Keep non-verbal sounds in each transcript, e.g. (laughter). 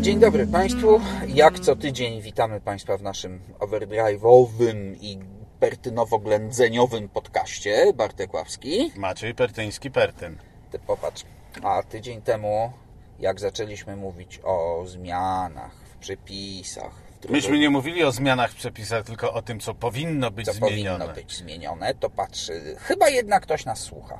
Dzień dobry Państwu. Jak co tydzień witamy Państwa w naszym overdrive'owym i pertynowo-ględzeniowym podcaście. Bartek Ławski. Maciej Pertyński-Pertyn. Ty popatrz. A tydzień temu, jak zaczęliśmy mówić o zmianach w przepisach, Myśmy nie mówili o zmianach w przepisach, tylko o tym, co powinno być co zmienione. powinno być zmienione, to patrzy, chyba jednak ktoś nas słucha.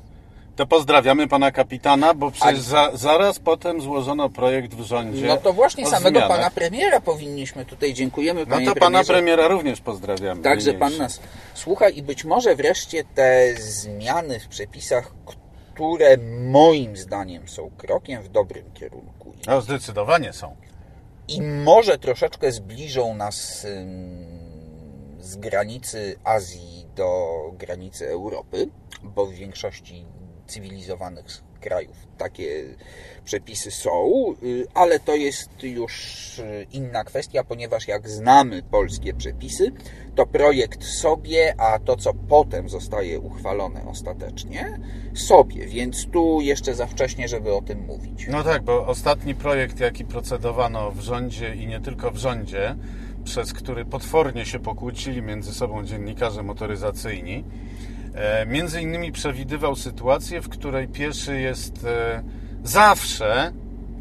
To pozdrawiamy pana kapitana, bo przecież za, zaraz potem złożono projekt w rządzie. No to właśnie samego zmianach. pana premiera powinniśmy tutaj, dziękujemy No to pana premierze. premiera również pozdrawiamy. Także pan nas słucha i być może wreszcie te zmiany w przepisach, które moim zdaniem są krokiem w dobrym kierunku No zdecydowanie są. i może troszeczkę zbliżą nas z granicy Azji do granicy Europy, bo w większości cywilizowanych krajów takie przepisy są, y, ale to jest już y, inna kwestia, ponieważ jak znamy polskie przepisy, to projekt sobie, a to co potem zostaje uchwalone ostatecznie, sobie, więc tu jeszcze za wcześnie, żeby o tym mówić. No tak, bo ostatni projekt, jaki procedowano w rządzie i nie tylko w rządzie, przez który potwornie się pokłócili między sobą dziennikarze motoryzacyjni, między innymi przewidywał sytuację, w której pieszy jest e, zawsze,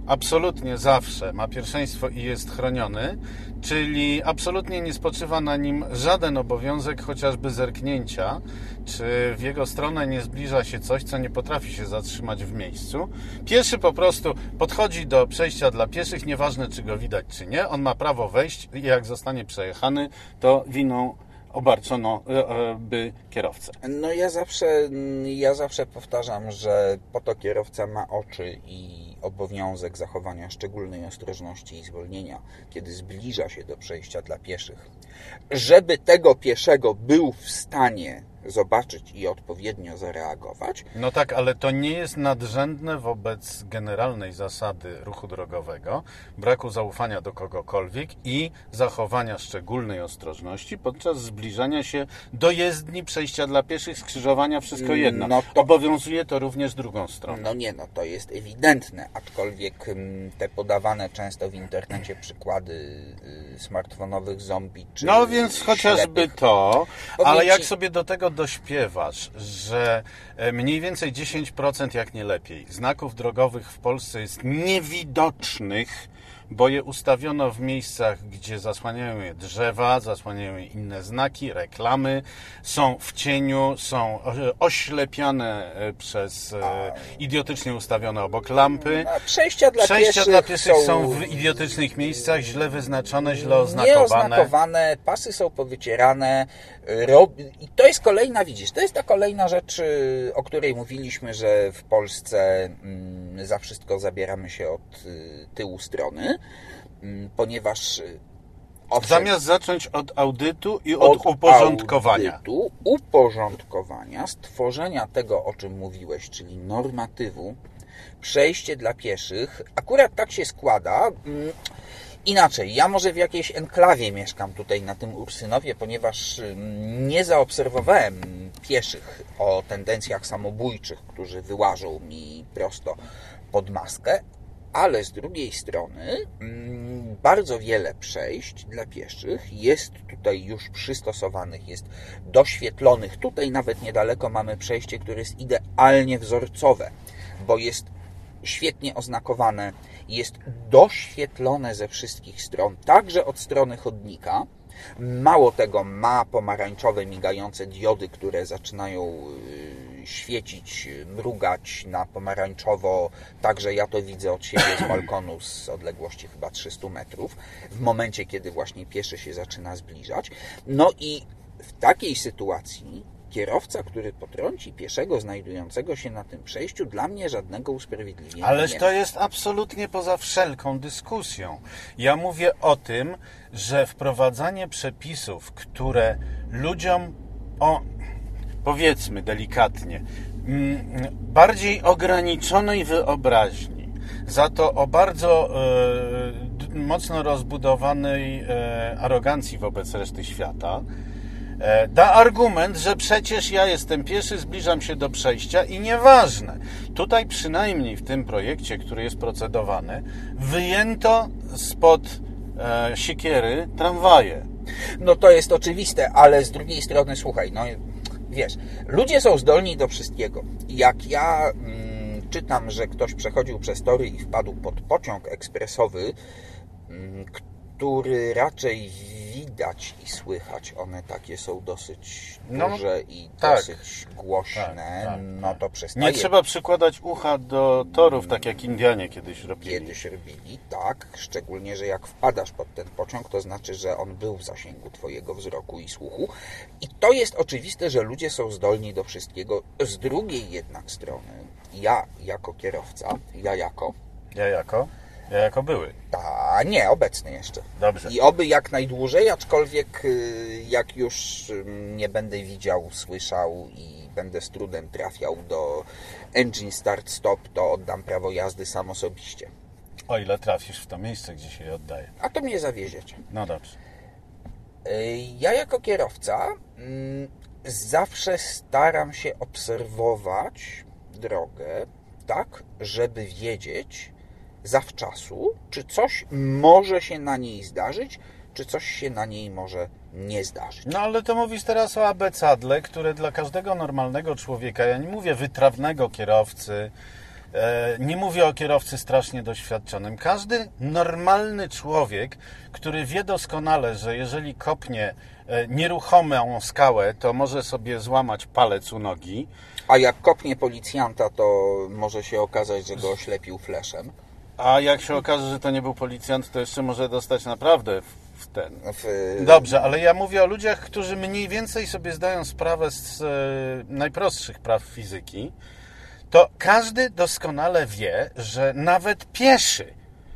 absolutnie zawsze ma pierwszeństwo i jest chroniony, czyli absolutnie nie spoczywa na nim żaden obowiązek, chociażby zerknięcia, czy w jego stronę nie zbliża się coś, co nie potrafi się zatrzymać w miejscu. Pieszy po prostu podchodzi do przejścia dla pieszych, nieważne czy go widać, czy nie, on ma prawo wejść i jak zostanie przejechany, to winą obarczono e, e, by kierowcę. No ja zawsze, ja zawsze powtarzam, że po to kierowca ma oczy i obowiązek zachowania szczególnej ostrożności i zwolnienia, kiedy zbliża się do przejścia dla pieszych. Żeby tego pieszego był w stanie zobaczyć i odpowiednio zareagować, No tak, ale to nie jest nadrzędne wobec generalnej zasady ruchu drogowego, braku zaufania do kogokolwiek i zachowania szczególnej ostrożności podczas zbliżania się do jezdni, przejścia dla pieszych, skrzyżowania, wszystko jedno. No to- Obowiązuje to również drugą stronę. No nie, no to jest ewidentne, aczkolwiek mm, te podawane często w internecie przykłady y, smartfonowych zombie czy No więc chociażby ślepych, to, ale jak sobie do tego dośpiewasz, że e, mniej więcej 10%, jak nie lepiej, znaków drogowych w Polsce jest niewidocznych, bo je ustawiono w miejscach, gdzie zasłaniają je drzewa, zasłaniają je inne znaki, reklamy, są w cieniu, są e, oślepiane e, przez e, idiotycznie ustawione obok lampy. Przejścia dla Przejścia pieszych dla pieszych są, są w idiotycznych miejscach, źle wyznaczone, źle oznakowane. Nieoznakowane, pasy są powycierane. Rob... I to jest kolejna, widzisz, to jest ta kolejna rzecz, o której mówiliśmy, że w Polsce mm, za wszystko zabieramy się od tyłu strony, mm, ponieważ y, owszem, Zamiast zacząć od audytu i od, uporządkowania. audytu, uporządkowania, stworzenia tego, o czym mówiłeś, czyli normatywu, przejście dla pieszych, akurat tak się składa. mm, Inaczej, ja może w jakiejś enklawie mieszkam tutaj na tym Ursynowie, ponieważ mm, nie zaobserwowałem pieszych o tendencjach samobójczych, którzy wyłażą mi prosto pod maskę, ale z drugiej strony mm, bardzo wiele przejść dla pieszych jest tutaj już przystosowanych, jest doświetlonych. Tutaj nawet niedaleko mamy przejście, które jest idealnie wzorcowe, bo jest świetnie oznakowane, jest doświetlone ze wszystkich stron, także od strony chodnika. Mało tego, ma pomarańczowe, migające diody, które zaczynają y, świecić, mrugać na pomarańczowo. Także ja to widzę od siebie z balkonu z odległości chyba 300 metrów, w momencie, kiedy właśnie pieszy się zaczyna zbliżać. No i w takiej sytuacji kierowca, który potrąci pieszego znajdującego się na tym przejściu, dla mnie żadnego usprawiedliwienia Ależ to jest absolutnie poza wszelką dyskusją. Ja mówię o tym, że wprowadzanie przepisów, które ludziom o powiedzmy delikatnie mm, bardziej ograniczonej wyobraźni, za to o bardzo e, mocno rozbudowanej e, arogancji wobec reszty świata, e, da argument, że przecież ja jestem pieszy, zbliżam się do przejścia i nieważne. Tutaj przynajmniej w tym projekcie, który jest procedowany, wyjęto spod e, sikiery tramwaje. No to jest oczywiste, ale z drugiej strony, słuchaj, no wiesz, ludzie są zdolni do wszystkiego. Jak ja mm, czytam, że ktoś przechodził przez tory i wpadł pod pociąg ekspresowy, mm, który raczej widać i słychać, one takie są dosyć No, duże i tak. dosyć głośne, Tak, tak, no tak. to przestaje. Nie trzeba przykładać ucha do torów, tak jak Indianie kiedyś robili. Kiedyś robili, tak, szczególnie, że jak wpadasz pod ten pociąg, to znaczy, że on był w zasięgu Twojego wzroku i słuchu. I to jest oczywiste, że ludzie są zdolni do wszystkiego. Z drugiej jednak strony, ja jako kierowca, ja jako, Ja jako? Ja jako były. a nie, obecny jeszcze. Dobrze. I oby jak najdłużej, aczkolwiek y, jak już nie będę widział, słyszał i będę z trudem trafiał do engine start stop, to oddam prawo jazdy sam osobiście. O ile trafisz w to miejsce, gdzie się je oddaje. A to mnie zawieziecie. No dobrze. Y, Ja jako kierowca mm, zawsze staram się obserwować drogę tak, żeby wiedzieć zawczasu, czy coś może się na niej zdarzyć, czy coś się na niej może nie zdarzyć. No ale to mówisz teraz o abecadle, które dla każdego normalnego człowieka, ja nie mówię wytrawnego kierowcy, e, nie mówię o kierowcy strasznie doświadczonym. Każdy normalny człowiek, który wie doskonale, że jeżeli kopnie e, nieruchomą skałę, to może sobie złamać palec u nogi, A jak kopnie policjanta, to może się okazać, że go oślepił fleszem. A jak się okaże, że to nie był policjant, to jeszcze może dostać naprawdę w, ten. W, Dobrze, ale ja mówię o ludziach, którzy mniej więcej sobie zdają sprawę z e, najprostszych praw fizyki. To każdy doskonale wie, że nawet pieszy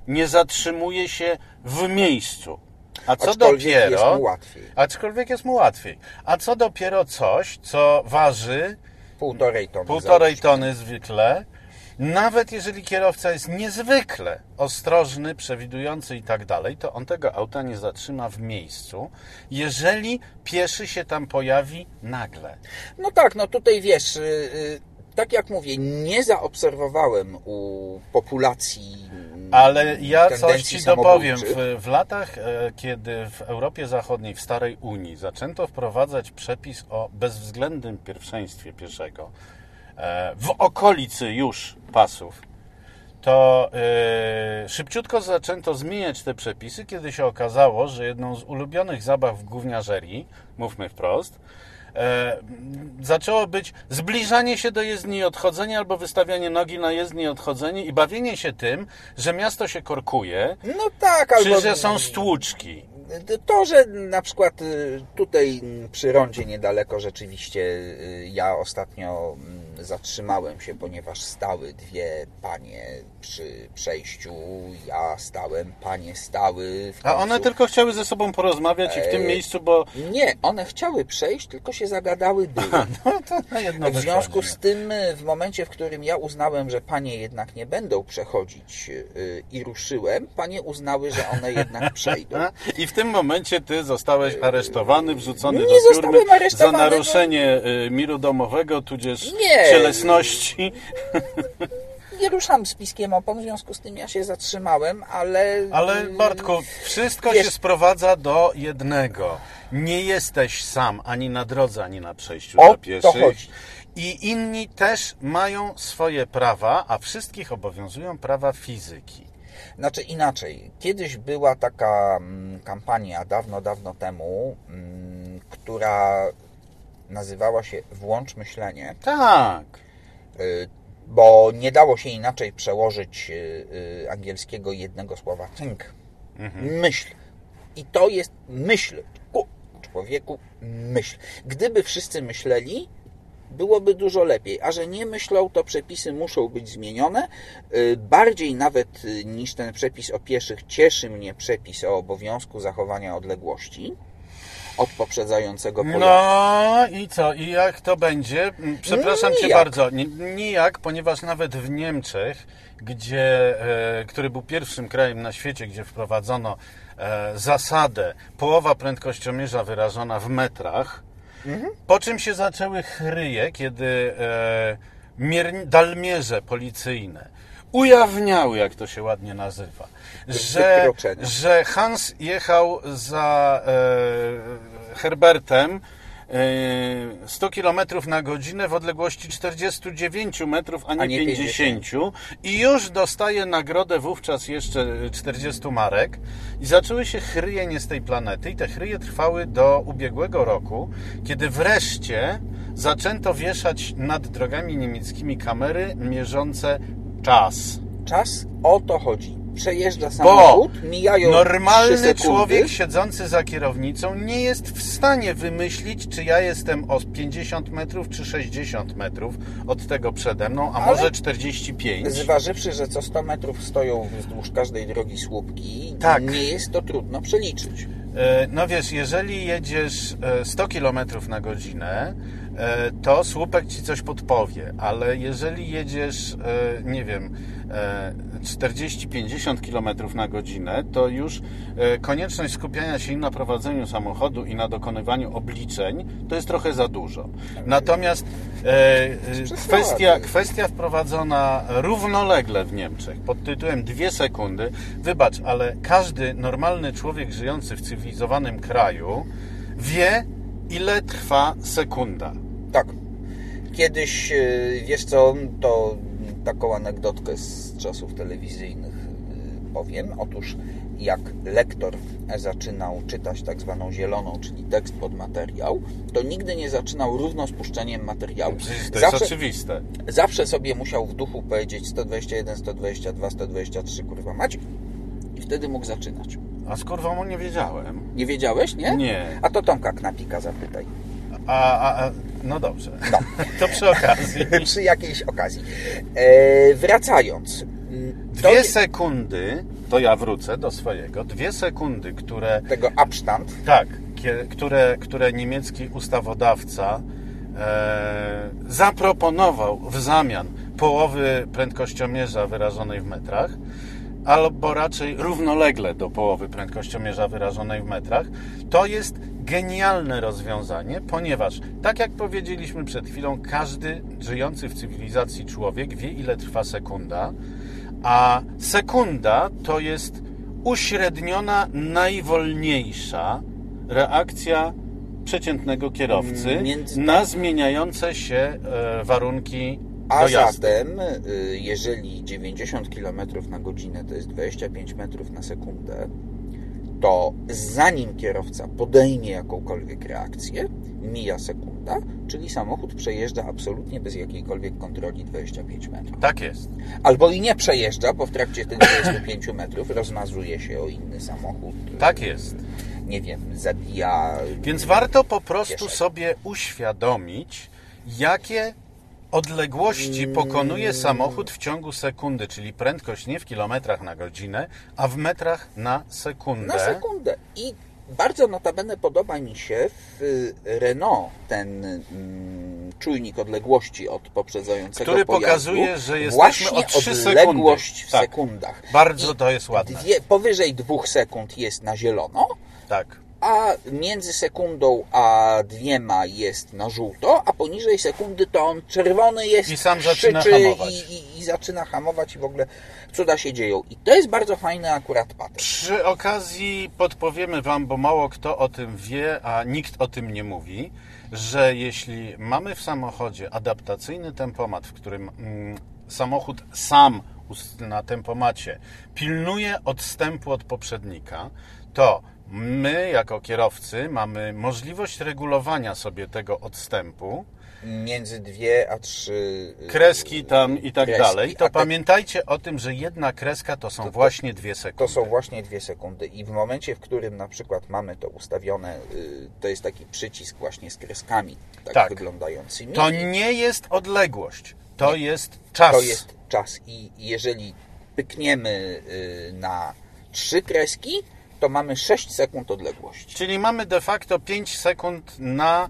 nie zatrzymuje się w miejscu. A co Aczkolwiek dopiero. jest mu łatwiej. Aczkolwiek jest mu łatwiej. A co dopiero coś, co waży Półtorej tony. półtorej tony zwykle. Nawet jeżeli kierowca jest niezwykle ostrożny, przewidujący i tak dalej, to on tego auta nie zatrzyma w miejscu, jeżeli pieszy się tam pojawi nagle. No tak, no tutaj wiesz, y, y, tak jak mówię, nie zaobserwowałem u populacji Ale ja coś Ci dopowiem. W, w latach, e, kiedy w Europie Zachodniej, w Starej Unii, zaczęto wprowadzać przepis o bezwzględnym pierwszeństwie pieszego w okolicy już pasów, to e, szybciutko zaczęto zmieniać te przepisy, kiedy się okazało, że jedną z ulubionych zabaw w gówniarzerii, mówmy wprost, e, zaczęło być zbliżanie się do jezdni i odchodzenie, albo wystawianie nogi na jezdni i odchodzenie i bawienie się tym, że miasto się korkuje, No tak, albo... czy że są stłuczki. To, że na przykład tutaj przy rondzie niedaleko rzeczywiście ja ostatnio mm, zatrzymałem się, ponieważ stały dwie panie przy przejściu, ja stałem, panie stały. A one tylko chciały ze sobą porozmawiać i w tym Eee, miejscu, bo Nie, one chciały przejść, tylko się zagadały były. no to na (laughs) jedno W związku z tym, y, w momencie, w którym ja uznałem, że panie jednak nie będą przechodzić y, i ruszyłem, panie uznały, że one jednak (laughs) przejdą. I w tym momencie ty zostałeś aresztowany, wrzucony Nie do tjurmy za no. naruszenie miru domowego, tudzież Nie. Cielesności. Nie ruszam z piskiem opon, w związku z tym ja się zatrzymałem, ale... Ale Bartku, wszystko Wiesz- się sprowadza do jednego. Nie jesteś sam ani na drodze, ani na przejściu O dla pieszych. I inni też mają swoje prawa, a wszystkich obowiązują prawa fizyki. Znaczy inaczej. Kiedyś była taka mm, kampania dawno, dawno temu, mm, która nazywała się Włącz myślenie, Tak. y, bo nie dało się inaczej przełożyć y, y, angielskiego jednego słowa think. Myśl. I to jest myśl. Ku, człowieku, myśl. Gdyby wszyscy myśleli, byłoby dużo lepiej. A że nie myślą, to przepisy muszą być zmienione. Bardziej nawet niż ten przepis o pieszych cieszy mnie przepis o obowiązku zachowania odległości od poprzedzającego pojazdu. No i co? I jak to będzie? Mm, Przepraszam Cię Nijak. bardzo. Ni- Nijak, ponieważ nawet w Niemczech, gdzie, e, który był pierwszym krajem na świecie, gdzie wprowadzono e, zasadę połowa prędkościomierza wyrażona w metrach, Po czym się zaczęły chryje, kiedy e, mier- dalmierze policyjne ujawniały, jak to się ładnie nazywa, że, że Hans jechał za e, Herbertem e, 100 km na godzinę w odległości 49 metrów, a nie, A nie 50 i już dostaje nagrodę wówczas jeszcze 40 marek. I zaczęły się chryjenie z tej planety. I te chryje trwały do ubiegłego roku, kiedy wreszcie zaczęto wieszać nad drogami niemieckimi kamery mierzące czas. Czas o to chodzi. Przejeżdża Bo samochód, mijają trzy normalny człowiek siedzący za kierownicą nie jest w stanie wymyślić, czy ja jestem o 50 metrów, czy 60 metrów od tego przede mną, a Ale może 45. Zważywszy, że co 100 metrów stoją wzdłuż każdej drogi słupki, Tak. nie jest to trudno przeliczyć. E, No wiesz, jeżeli jedziesz e, 100 km na godzinę, e, to słupek ci coś podpowie, ale jeżeli jedziesz, e, nie wiem, e, 40-50 km na godzinę, to już e, konieczność skupiania się i na prowadzeniu samochodu i na dokonywaniu obliczeń to jest trochę za dużo. Natomiast e, e, kwestia, kwestia wprowadzona równolegle w Niemczech pod tytułem dwie sekundy. Wybacz, ale każdy normalny człowiek żyjący w cywilizowanym kraju wie, ile trwa sekunda. Tak. Kiedyś, e, wiesz co, to taką anegdotkę z czasów telewizyjnych e, powiem. Otóż jak lektor zaczynał czytać tak zwaną zieloną, czyli tekst pod materiał, to nigdy nie zaczynał równo z puszczeniem materiału. Przecież to Zawsze, jest oczywiste. zawsze sobie musiał w duchu powiedzieć 121, 122, 123, kurwa mać i wtedy mógł zaczynać. A z kurwą nie wiedziałem. Nie wiedziałeś, nie? Nie. A to Tomka Knapika zapytaj. A, a, a no dobrze. No. (laughs) To przy okazji. (laughs) Przy jakiejś okazji. E, wracając. mm, to Dwie je- sekundy, to ja wrócę do swojego, dwie sekundy, które tego Abstand. Tak, które, które niemiecki ustawodawca e, zaproponował w zamian połowy prędkościomierza wyrażonej w metrach, albo raczej równolegle do połowy prędkościomierza wyrażonej w metrach, to jest genialne rozwiązanie, ponieważ, tak jak powiedzieliśmy przed chwilą, każdy żyjący w cywilizacji człowiek wie, ile trwa sekunda, a sekunda to jest uśredniona, najwolniejsza reakcja przeciętnego kierowcy Między- na zmieniające się e, warunki A zatem, y, jeżeli 90 km na godzinę to jest 25 metrów na sekundę, to zanim kierowca podejmie jakąkolwiek reakcję, mija sekunda, czyli samochód przejeżdża absolutnie bez jakiejkolwiek kontroli 25 metrów. Tak jest. Albo i nie przejeżdża, bo w trakcie tych 25 metrów rozmazuje się o inny samochód. Tak jest. Nie wiem, zabija. Więc warto po prostu Pieszek. sobie uświadomić, jakie odległości pokonuje samochód w ciągu sekundy, czyli prędkość nie w kilometrach na godzinę, a w metrach na sekundę. Na sekundę. I bardzo notabene podoba mi się w y, Renault ten mm, czujnik odległości od poprzedzającego Który pojazdu. pokazuje, że jesteśmy Właśnie o trzy odległość sekundy. w Tak. sekundach. Bardzo I to jest ładne. Dwie, powyżej dwóch sekund jest na zielono, Tak. A między sekundą a dwiema jest na żółto, a poniżej sekundy to on czerwony jest, I sam zaczyna hamować. I, i, i zaczyna hamować i w ogóle cuda się dzieją. I to jest bardzo fajny akurat patent. Przy okazji podpowiemy Wam, bo mało kto o tym wie, a nikt o tym nie mówi, że jeśli mamy w samochodzie adaptacyjny tempomat, w którym mm, samochód sam na tempomacie pilnuje odstępu od poprzednika, to my jako kierowcy mamy możliwość regulowania sobie tego odstępu, Między dwie a trzy y, kreski tam i tak kreski. dalej, to A te- pamiętajcie o tym, że jedna kreska to są właśnie dwie To sekundy. są właśnie dwie sekundy i w momencie, w którym na przykład mamy to ustawione, y, to jest taki przycisk właśnie z kreskami tak, Tak. wyglądającymi. To nie jest odległość, to jest czas. To jest czas i jeżeli pykniemy y, na trzy kreski, to mamy 6 sekund odległości. Czyli mamy de facto 5 sekund na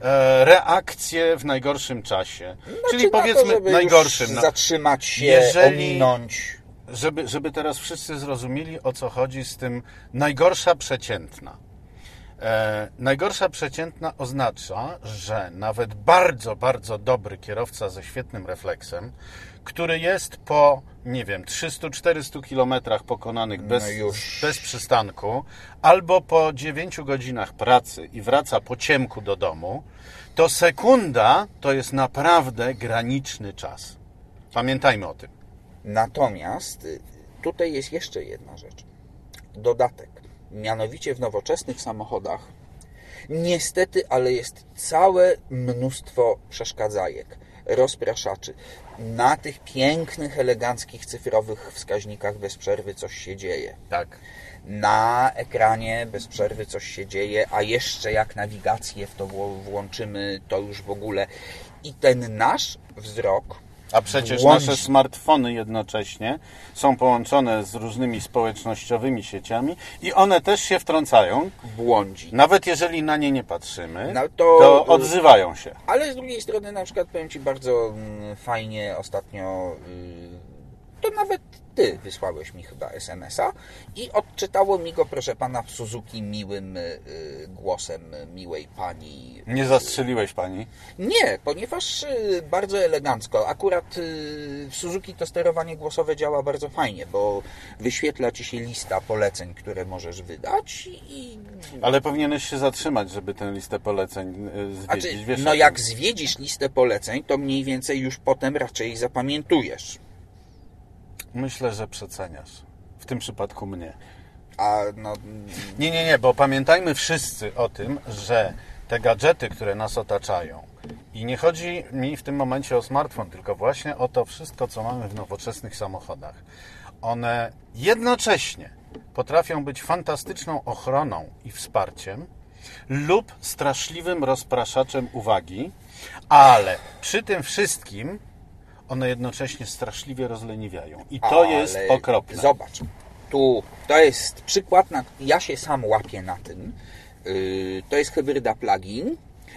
e, reakcję w najgorszym czasie. Czyli Znaczy na powiedzmy to, najgorszym. No, zatrzymać się, jeżeli- ominąć. żeby, żeby teraz wszyscy zrozumieli o co chodzi z tym najgorsza przeciętna. E, najgorsza przeciętna oznacza, że nawet bardzo, bardzo dobry kierowca ze świetnym refleksem, który jest po, nie wiem, 300-400 kilometrach pokonanych bez, No już. bez przystanku, albo po 9 godzinach pracy i wraca po ciemku do domu, to sekunda to jest naprawdę graniczny czas. Pamiętajmy o tym. Natomiast y, tutaj jest jeszcze jedna rzecz. Dodatek. Mianowicie w nowoczesnych samochodach niestety, ale jest całe mnóstwo przeszkadzajek, rozpraszaczy. Na tych pięknych, eleganckich, cyfrowych wskaźnikach bez przerwy coś się dzieje. Tak. Na ekranie bez przerwy coś się dzieje, a jeszcze jak nawigację w to włączymy, to już w ogóle. I ten nasz wzrok A przecież nasze smartfony jednocześnie są połączone z różnymi społecznościowymi sieciami i one też się wtrącają. błądzi. Nawet jeżeli na nie nie patrzymy, No to, to- odzywają się. Ale z drugiej strony, na przykład powiem Ci bardzo mm, fajnie ostatnio, y, to nawet Ty wysłałeś mi chyba SMS-a i odczytało mi go, proszę Pana, w Suzuki miłym y, głosem miłej Pani. Nie zastrzeliłeś pani? Nie, ponieważ y, bardzo elegancko. Akurat y, w Suzuki to sterowanie głosowe działa bardzo fajnie, bo wyświetla Ci się lista poleceń, które możesz wydać i Ale powinieneś się zatrzymać, żeby tę listę poleceń zwiedzić. Znaczy, no jak zwiedzisz listę poleceń, to mniej więcej już potem raczej zapamiętujesz. Myślę, że przeceniasz. W tym przypadku mnie. A no, Nie, nie, nie, bo pamiętajmy wszyscy o tym, że te gadżety, które nas otaczają, i nie chodzi mi w tym momencie o smartfon, tylko właśnie o to wszystko, co mamy w nowoczesnych samochodach. One jednocześnie potrafią być fantastyczną ochroną i wsparciem lub straszliwym rozpraszaczem uwagi, ale przy tym wszystkim one jednocześnie straszliwie rozleniwiają. I to ale jest okropne. Zobacz, tu to jest przykład, na, ja się sam łapię na tym. Yy, to jest hybryda plug-in.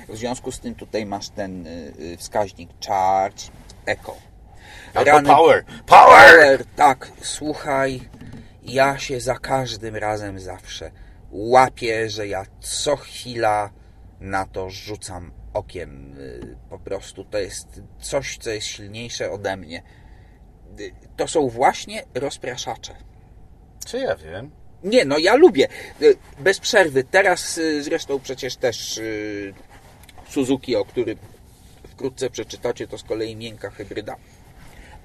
W związku z tym tutaj masz ten yy, wskaźnik charge. Albo Rany- power. Power! Tak, słuchaj, ja się za każdym razem zawsze łapię, że ja co chwila na to rzucam okiem. Y, Po prostu to jest coś, co jest silniejsze ode mnie. Y, To są właśnie rozpraszacze. Czy ja wiem? Nie, no ja lubię. Y, Bez przerwy. Teraz zresztą przecież też Suzuki, o którym wkrótce przeczytacie, to z kolei miękka hybryda.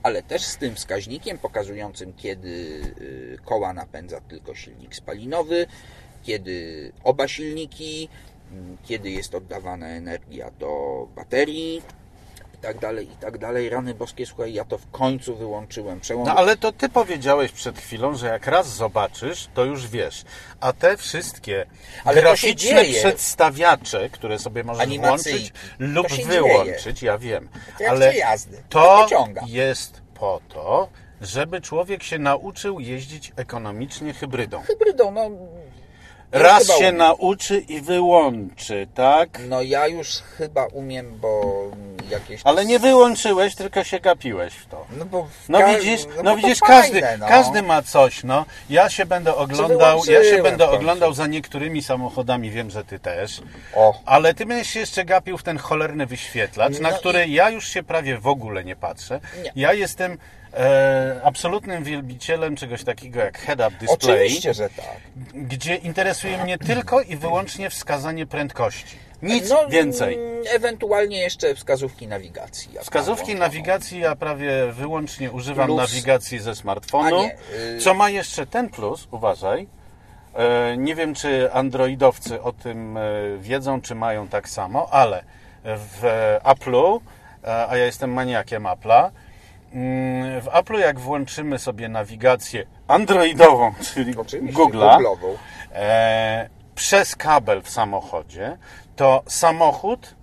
Ale też z tym wskaźnikiem pokazującym, kiedy koła napędza tylko silnik spalinowy, kiedy oba silniki, kiedy jest oddawana energia do baterii i tak dalej, i tak dalej. Rany boskie, słuchaj, ja to w końcu wyłączyłem. Przełom... No ale to ty powiedziałeś przed chwilą, że jak raz zobaczysz, to już wiesz. A te wszystkie Ale graficzne dzieje. przedstawiacze, które sobie możesz Animacyjki. włączyć lub wyłączyć, ja wiem. Ale jazdy. To to jest po to, żeby człowiek się nauczył jeździć ekonomicznie hybrydą. Hybrydą, no... Raz chyba się nauczy i wyłączy, tak? No ja już chyba umiem, bo jakieś... Ale nie wyłączyłeś, tylko się gapiłeś w to. No, bo No ka- widzisz, no to widzisz, fajne, każdy, no. każdy ma coś, no. Ja się będę oglądał, ja się będę oglądał za niektórymi samochodami, wiem, że ty też. O, Ale ty będziesz się jeszcze gapił w ten cholerny wyświetlacz, na No który ja już się prawie w ogóle nie patrzę. Nie. Ja jestem e, absolutnym wielbicielem czegoś takiego jak head-up display, oczywiście, że tak. gdzie interesuje mnie tylko i wyłącznie wskazanie prędkości. Nic No, więcej. mm, Ewentualnie jeszcze wskazówki nawigacji. jak Wskazówki tam nawigacji ja prawie wyłącznie używam Plus- nawigacji ze smartfonu. A nie, y- Co ma jeszcze ten plus, uważaj. E, Nie wiem, czy androidowcy o tym e, wiedzą, czy mają tak samo, ale w Apple'u, e, a ja jestem maniakiem Apple'a, w Apple'u jak włączymy sobie nawigację androidową, (laughs) czyli Google'a, e, przez kabel w samochodzie, to samochód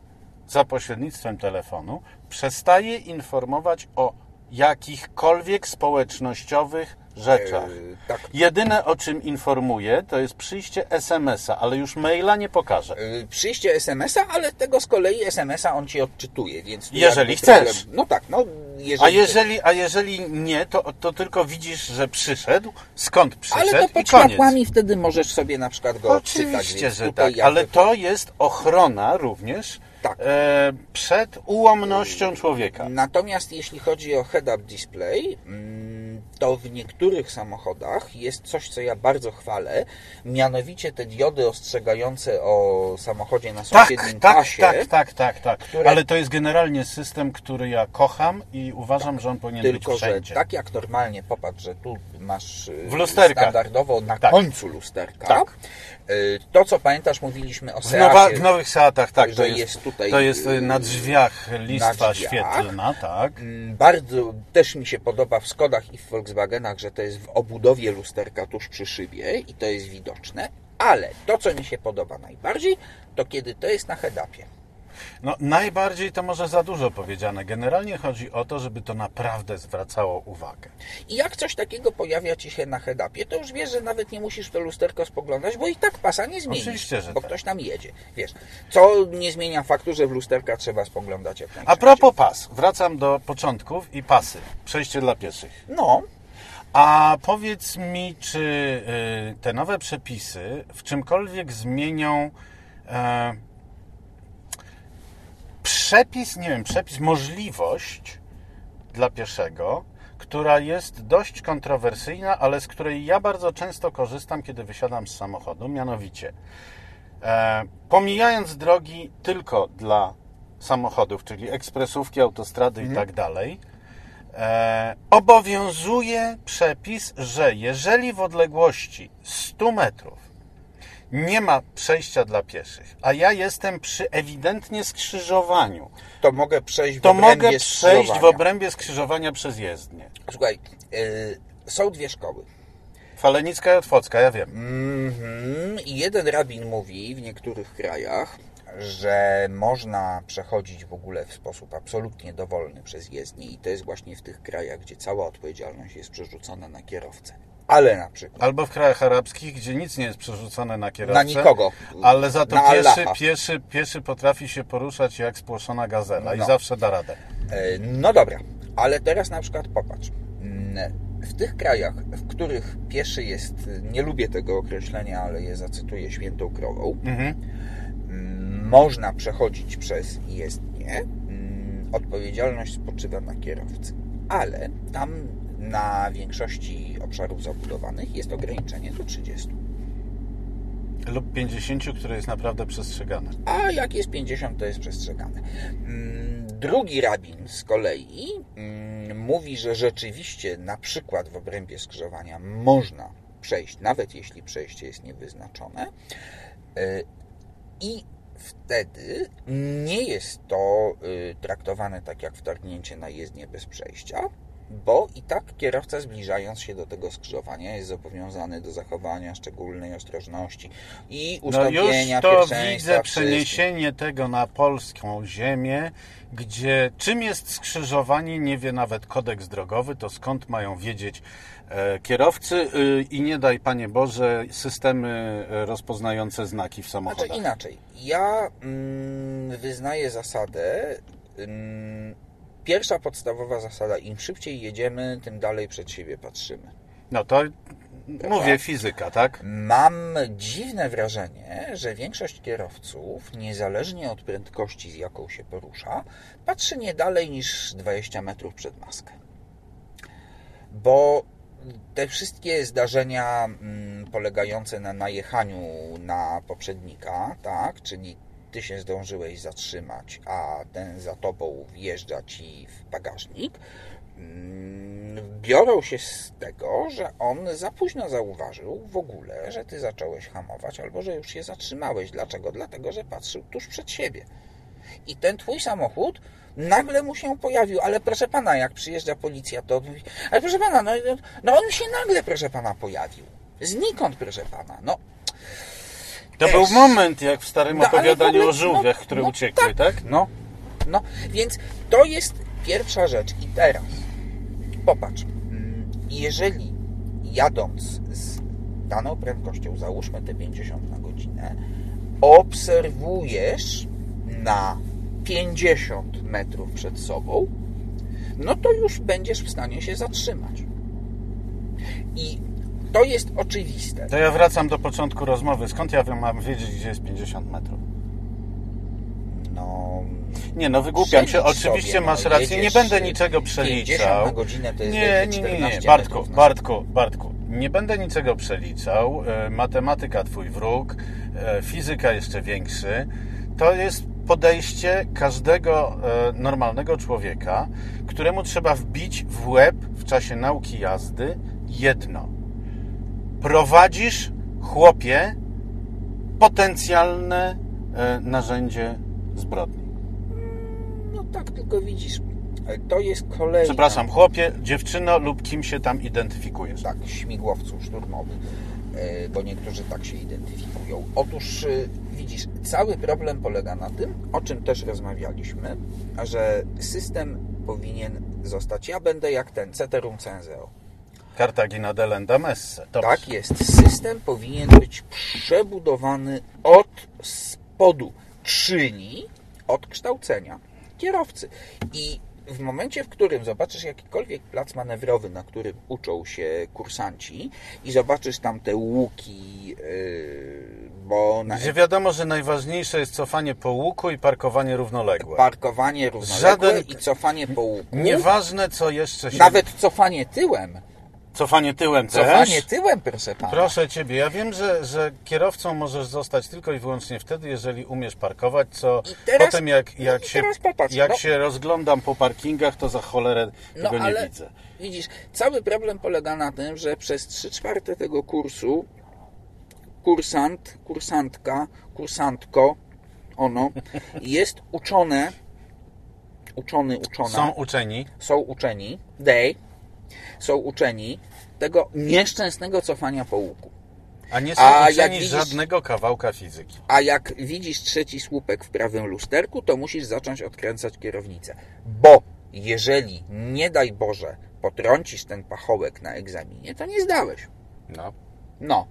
za pośrednictwem telefonu przestaje informować o jakichkolwiek społecznościowych rzeczach. Yy, tak. Jedyne o czym informuję, to jest przyjście SMS-a, ale już maila nie pokażę. Yy, Przyjście SMS-a, ale tego z kolei SMS-a on ci odczytuje, więc... Jeżeli jakby chcesz. No tak, no jeżeli... A jeżeli, a jeżeli nie, to, to tylko widzisz, że przyszedł, skąd przyszedł Ale to pod koniec. szlapłami wtedy możesz sobie na przykład go odczytać. Oczywiście, że tak, jakby- ale to jest ochrona również Tak. e, przed ułomnością człowieka. Natomiast jeśli chodzi o head-up display, mm, to w niektórych samochodach jest coś, co ja bardzo chwalę, mianowicie te diody ostrzegające o samochodzie na Tak, sąsiednim tak, pasie. tak, tak, tak, tak. które- Ale to jest generalnie system, który ja kocham i uważam, że on powinien Tylko, być że wszędzie. tak jak normalnie, popatrz, że tu masz y, W lusterkach. standardowo na Tak. końcu lusterka. Tak. Y, To, co pamiętasz, mówiliśmy o W, nowa, Seacie, w nowych Seatach, tak, to jest, jest tutaj, to jest y, na drzwiach listwa drzwiach. świetlna, tak. Mm, Bardzo też mi się podoba w Skodach i w Volkswagenach, że to jest w obudowie lusterka tuż przy szybie i to jest widoczne, ale to, co mi się podoba najbardziej, to kiedy to jest na head-upie. No, najbardziej to może za dużo powiedziane. Generalnie chodzi o to, żeby to naprawdę zwracało uwagę. I jak coś takiego pojawia Ci się na head-upie, to już wiesz, że nawet nie musisz w to lusterko spoglądać, bo i tak pasa nie zmieni, Oczywiście, że bo tak. ktoś tam jedzie. Wiesz, co nie zmienia faktu, że w lusterka trzeba spoglądać jak A propos pas, wracam do początków i pasy. Przejście dla pieszych. No, A powiedz mi, czy y, te nowe przepisy w czymkolwiek zmienią e, przepis, nie wiem, przepis, możliwość dla pieszego, która jest dość kontrowersyjna, ale z której ja bardzo często korzystam, kiedy wysiadam z samochodu, mianowicie e, pomijając drogi tylko dla samochodów, czyli ekspresówki, autostrady i tak dalej, e, obowiązuje przepis, że jeżeli w odległości 100 metrów nie ma przejścia dla pieszych, a ja jestem przy ewidentnie skrzyżowaniu, to mogę przejść w to obrębie mogę przejść w skrzyżowania. obrębie skrzyżowania przez jezdnię. Słuchaj, y, są dwie szkoły. Falenicka i Otwocka, ja wiem. Mhm. I jeden rabin mówi w niektórych krajach, że można przechodzić w ogóle w sposób absolutnie dowolny przez jezdnię i to jest właśnie w tych krajach, gdzie cała odpowiedzialność jest przerzucona na kierowcę. Ale na przykład Albo w krajach arabskich, gdzie nic nie jest przerzucone na kierowcę. na nikogo. Ale za to pieszy, pieszy, pieszy potrafi się poruszać jak spłoszona gazela i No. zawsze da radę. E, No dobra, ale teraz na przykład popatrz. Mm, W tych krajach, w których pieszy jest, nie lubię tego określenia, ale je zacytuję świętą krową, Mhm. Mm, można przechodzić przez jezdnię, mm, odpowiedzialność spoczywa na kierowcy. Ale tam na większości obszarów zabudowanych jest ograniczenie do 30. Lub 50, które jest naprawdę przestrzegane. A jak jest 50, to jest przestrzegane. Mm, Drugi rabin z kolei mm, mówi, że rzeczywiście na przykład w obrębie skrzyżowania można przejść, nawet jeśli przejście jest niewyznaczone. Y, I wtedy nie jest to y, traktowane tak jak wtargnięcie na jezdnię bez przejścia, bo i tak kierowca zbliżając się do tego skrzyżowania jest zobowiązany do zachowania szczególnej ostrożności i No ustąpienia już to widzę przeniesienie tego na polską ziemię, gdzie czym jest skrzyżowanie nie wie nawet kodeks drogowy, to skąd mają wiedzieć e, kierowcy y, i nie daj Panie Boże systemy e, rozpoznające znaki w samochodach. Znaczy inaczej. Ja mm, wyznaję zasadę. Mm, pierwsza podstawowa zasada: im szybciej jedziemy, tym dalej przed siebie patrzymy. No to mówię fizyka, tak? Mam dziwne wrażenie, że większość kierowców, niezależnie od prędkości, z jaką się porusza, patrzy nie dalej niż 20 metrów przed maskę. Bo te wszystkie zdarzenia mm, polegające na najechaniu na poprzednika, tak, czyli ty się zdążyłeś zatrzymać, a ten za tobą wjeżdża ci w bagażnik, mm, biorą się z tego, że on za późno zauważył w ogóle, że ty zacząłeś hamować, albo że już się zatrzymałeś. Dlaczego? Dlatego, że patrzył tuż przed siebie. I ten twój samochód nagle mu się pojawił, ale proszę pana, jak przyjeżdża policja, to mówi, ale proszę pana, no, no on się nagle, proszę pana, pojawił. Znikąd, proszę pana. No, To Też. był moment, jak w starym No, opowiadaniu ogóle- o żółwiach, no, które no uciekły, tak? No, no, więc to jest pierwsza rzecz. I teraz popatrz, mm, jeżeli jadąc z daną prędkością, załóżmy te 50 na godzinę, obserwujesz na 50 metrów przed sobą, no to już będziesz w stanie się zatrzymać. I to jest oczywiste. To ja wracam do początku rozmowy. Skąd ja mam wiedzieć, gdzie jest 50 metrów? No, Nie, no wygłupiam się. Oczywiście sobie, masz no, rację, nie będę niczego 50 przeliczał. na godzinę to jest nie, nie, nie, nie, 14 Bartku, metrów na Bartku, Bartku, nie będę niczego przeliczał. E, Matematyka twój wróg, e, fizyka jeszcze większy. To jest podejście każdego e, normalnego człowieka, któremu trzeba wbić w łeb w czasie nauki jazdy jedno. Prowadzisz, chłopie, potencjalne e, narzędzie zbrodni. No tak, tylko widzisz, e, to jest kolejna... Przepraszam, chłopie, dziewczyno lub kim się tam identyfikujesz. Tak, śmigłowcu szturmowy, e, bo niektórzy tak się identyfikują. Otóż widzisz, cały problem polega na tym, o czym też rozmawialiśmy, że system powinien zostać, ja będę jak ten, ceterum censeo. Cartagina delenda messe. Dobrze. Tak jest, system powinien być przebudowany od spodu, czyli od kształcenia kierowcy. I w momencie, w którym zobaczysz jakikolwiek plac manewrowy, na którym uczą się kursanci i zobaczysz tam te łuki, yy, bo na Gdzie wiadomo, że najważniejsze jest cofanie po łuku i parkowanie równoległe. parkowanie równoległe Żaden- i cofanie po łuku, Nieważne, co jeszcze się... nawet cofanie tyłem, Cofanie tyłem cofanie też? tyłem, proszę pana. Proszę Ciebie, ja wiem, że, że kierowcą możesz zostać tylko i wyłącznie wtedy, jeżeli umiesz parkować, co teraz- potem jak, jak, się, popatrz, jak no. się rozglądam po parkingach, to za cholerę No tego nie ale widzę. widzisz, cały problem polega na tym, że przez 3 czwarte tego kursu kursant, kursantka, kursantko, ono jest uczone, uczony, uczona, Są uczeni, są uczeni, they, są uczeni tego nieszczęsnego cofania po łuku. a nie są A jak widzisz- żadnego kawałka fizyki. A jak widzisz trzeci słupek w prawym lusterku, to musisz zacząć odkręcać kierownicę. Bo jeżeli, nie daj Boże, potrącisz ten pachołek na egzaminie, to nie zdałeś. No. No.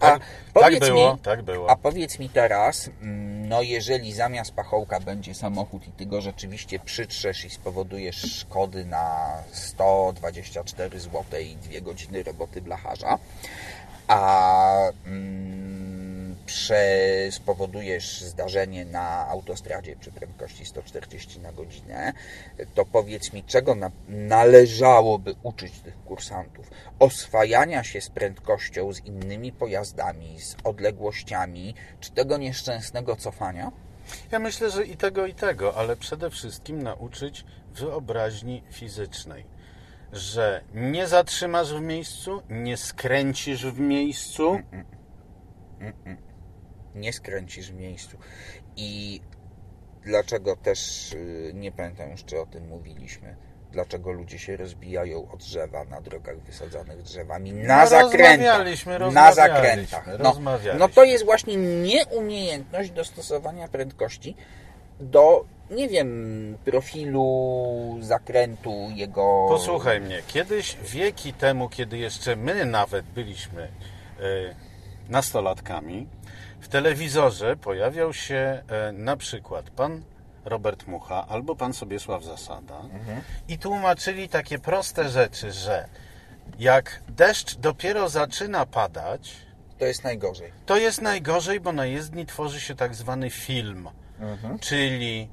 A Tak, tak powiedz było, mi, tak było. a powiedz mi teraz, mm, no jeżeli zamiast pachołka będzie samochód i ty go rzeczywiście przytrzesz i spowodujesz szkody na 124 zł i 2 godziny roboty blacharza, a mm, prze, spowodujesz zdarzenie na autostradzie przy prędkości 140 na godzinę, to powiedz mi, czego na, należałoby uczyć tych kursantów? Oswajania się z prędkością, z innymi pojazdami, z odległościami, czy tego nieszczęsnego cofania? Ja myślę, że i tego, i tego, ale przede wszystkim nauczyć wyobraźni fizycznej. Że nie zatrzymasz w miejscu, nie skręcisz w miejscu. Nie skręcisz w miejscu. I dlaczego też, y, nie pamiętam już, czy o tym mówiliśmy, dlaczego ludzie się rozbijają o drzewa na drogach wysadzanych drzewami, na No, zakrętach. rozmawialiśmy, Na rozmawialiśmy, zakrętach. No, rozmawialiśmy. no to jest właśnie nieumiejętność dostosowania prędkości do, nie wiem, profilu zakrętu, jego... Posłuchaj mnie, kiedyś wieki temu, kiedy jeszcze my nawet byliśmy e, nastolatkami, w telewizorze pojawiał się e, na przykład pan Robert Mucha albo pan Sobiesław Zasada i tłumaczyli takie proste rzeczy, że jak deszcz dopiero zaczyna padać, To jest najgorzej. to jest najgorzej, bo na jezdni tworzy się tak zwany film, czyli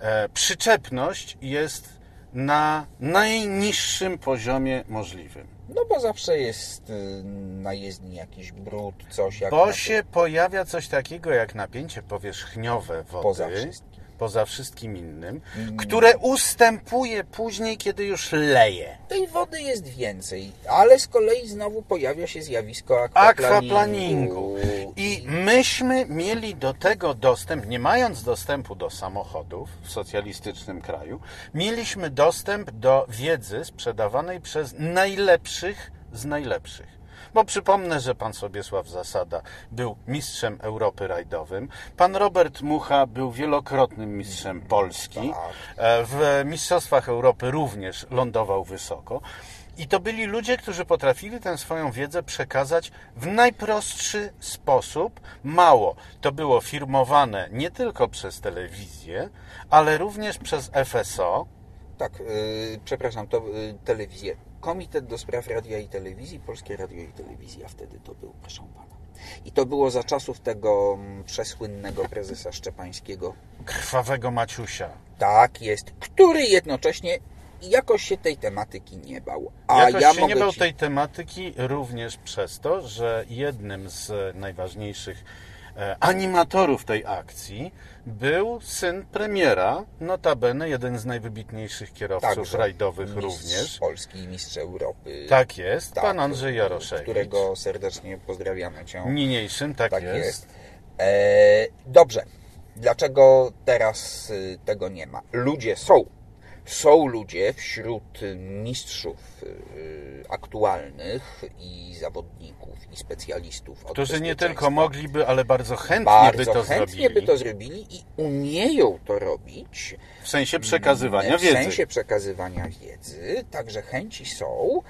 e, przyczepność jest na najniższym poziomie możliwym. No bo zawsze jest y, na jezdni jakiś brud, coś jak... Bo się pojawia coś takiego jak napięcie powierzchniowe wody, Poza wszystkim. Poza wszystkim innym, które ustępuje później, kiedy już leje. Tej wody jest więcej, ale z kolei znowu pojawia się zjawisko aquaplaningu. Aquaplaningu. I myśmy mieli do tego dostęp, nie mając dostępu do samochodów w socjalistycznym kraju, mieliśmy dostęp do wiedzy sprzedawanej przez najlepszych z najlepszych. Bo przypomnę, że pan Sobiesław Zasada był mistrzem Europy rajdowym. Pan Robert Mucha był wielokrotnym mistrzem Polski. Tak. E, W Mistrzostwach Europy również lądował wysoko. I to byli ludzie, którzy potrafili tę swoją wiedzę przekazać w najprostszy sposób. Mało. To było firmowane nie tylko przez telewizję, ale również przez FSO. Tak, yy, przepraszam, to yy, telewizję. Komitet do Spraw Radia i Telewizji, Polskie Radio i Telewizja wtedy to był, proszę pana. I to było za czasów tego mm, przesłynnego prezesa Szczepańskiego. Krwawego Maciusia. Tak jest, który jednocześnie jakoś się tej tematyki nie bał. A jakoś ja się mogę nie bał ci... tej tematyki również przez to, że jednym z najważniejszych animatorów tej akcji był syn premiera, notabene jeden z najwybitniejszych kierowców Także rajdowych mistrz również. Polski i mistrz Europy. Tak jest, tak, pan Andrzej Jaroszewicz. Którego serdecznie pozdrawiamy cię. Niniejszym, tak, tak jest. jest. E, dobrze, dlaczego teraz y, tego nie ma? Ludzie są są ludzie wśród mistrzów y, aktualnych i zawodników i specjalistów. Którzy nie tylko mogliby, ale bardzo chętnie bardzo by to chętnie zrobili. by to zrobili i umieją to robić. W sensie przekazywania w wiedzy. W sensie przekazywania wiedzy, także chęci są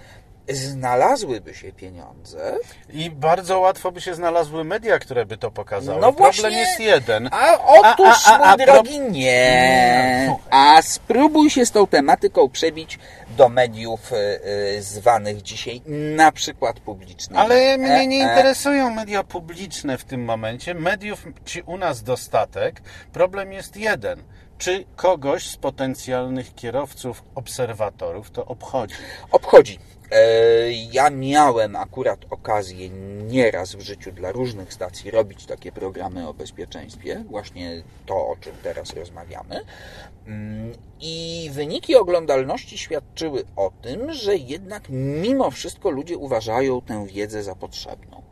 znalazłyby się pieniądze. I bardzo łatwo by się znalazły media, które by to pokazały. No Problem właśnie, jest jeden. A otóż, a, a, a, mój drogi, nie. A spróbuj się z tą tematyką przebić do mediów y, y, zwanych dzisiaj na przykład publicznymi. Ale mnie nie e, e. interesują media publiczne w tym momencie. Mediów ci u nas dostatek. Problem jest jeden czy kogoś z potencjalnych kierowców, obserwatorów to obchodzi? Obchodzi. E, ja miałem akurat okazję nieraz w życiu dla różnych stacji robić takie programy o bezpieczeństwie, właśnie to, o czym teraz rozmawiamy. Mm, I wyniki oglądalności świadczyły o tym, że jednak mimo wszystko ludzie uważają tę wiedzę za potrzebną.